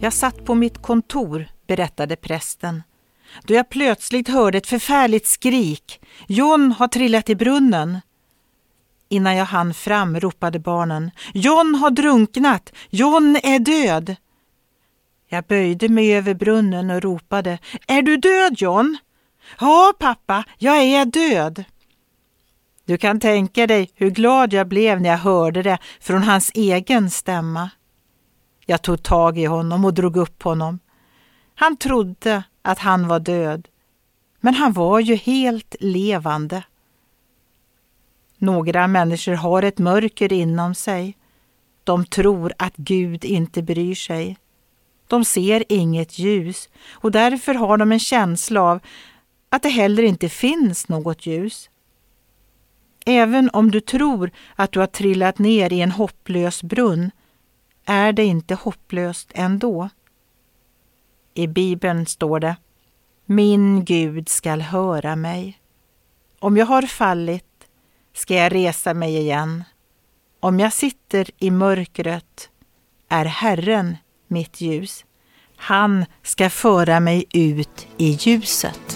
Jag satt på mitt kontor, berättade prästen, då jag plötsligt hörde ett förfärligt skrik. John har trillat i brunnen. Innan jag hann fram ropade barnen. John har drunknat! John är död! Jag böjde mig över brunnen och ropade. Är du död John? Ja, pappa, jag är död. Du kan tänka dig hur glad jag blev när jag hörde det från hans egen stämma. Jag tog tag i honom och drog upp honom. Han trodde att han var död, men han var ju helt levande. Några människor har ett mörker inom sig. De tror att Gud inte bryr sig. De ser inget ljus och därför har de en känsla av att det heller inte finns något ljus. Även om du tror att du har trillat ner i en hopplös brunn är det inte hopplöst ändå. I Bibeln står det Min Gud skall höra mig. Om jag har fallit ska jag resa mig igen. Om jag sitter i mörkret är Herren mitt ljus. Han ska föra mig ut i ljuset.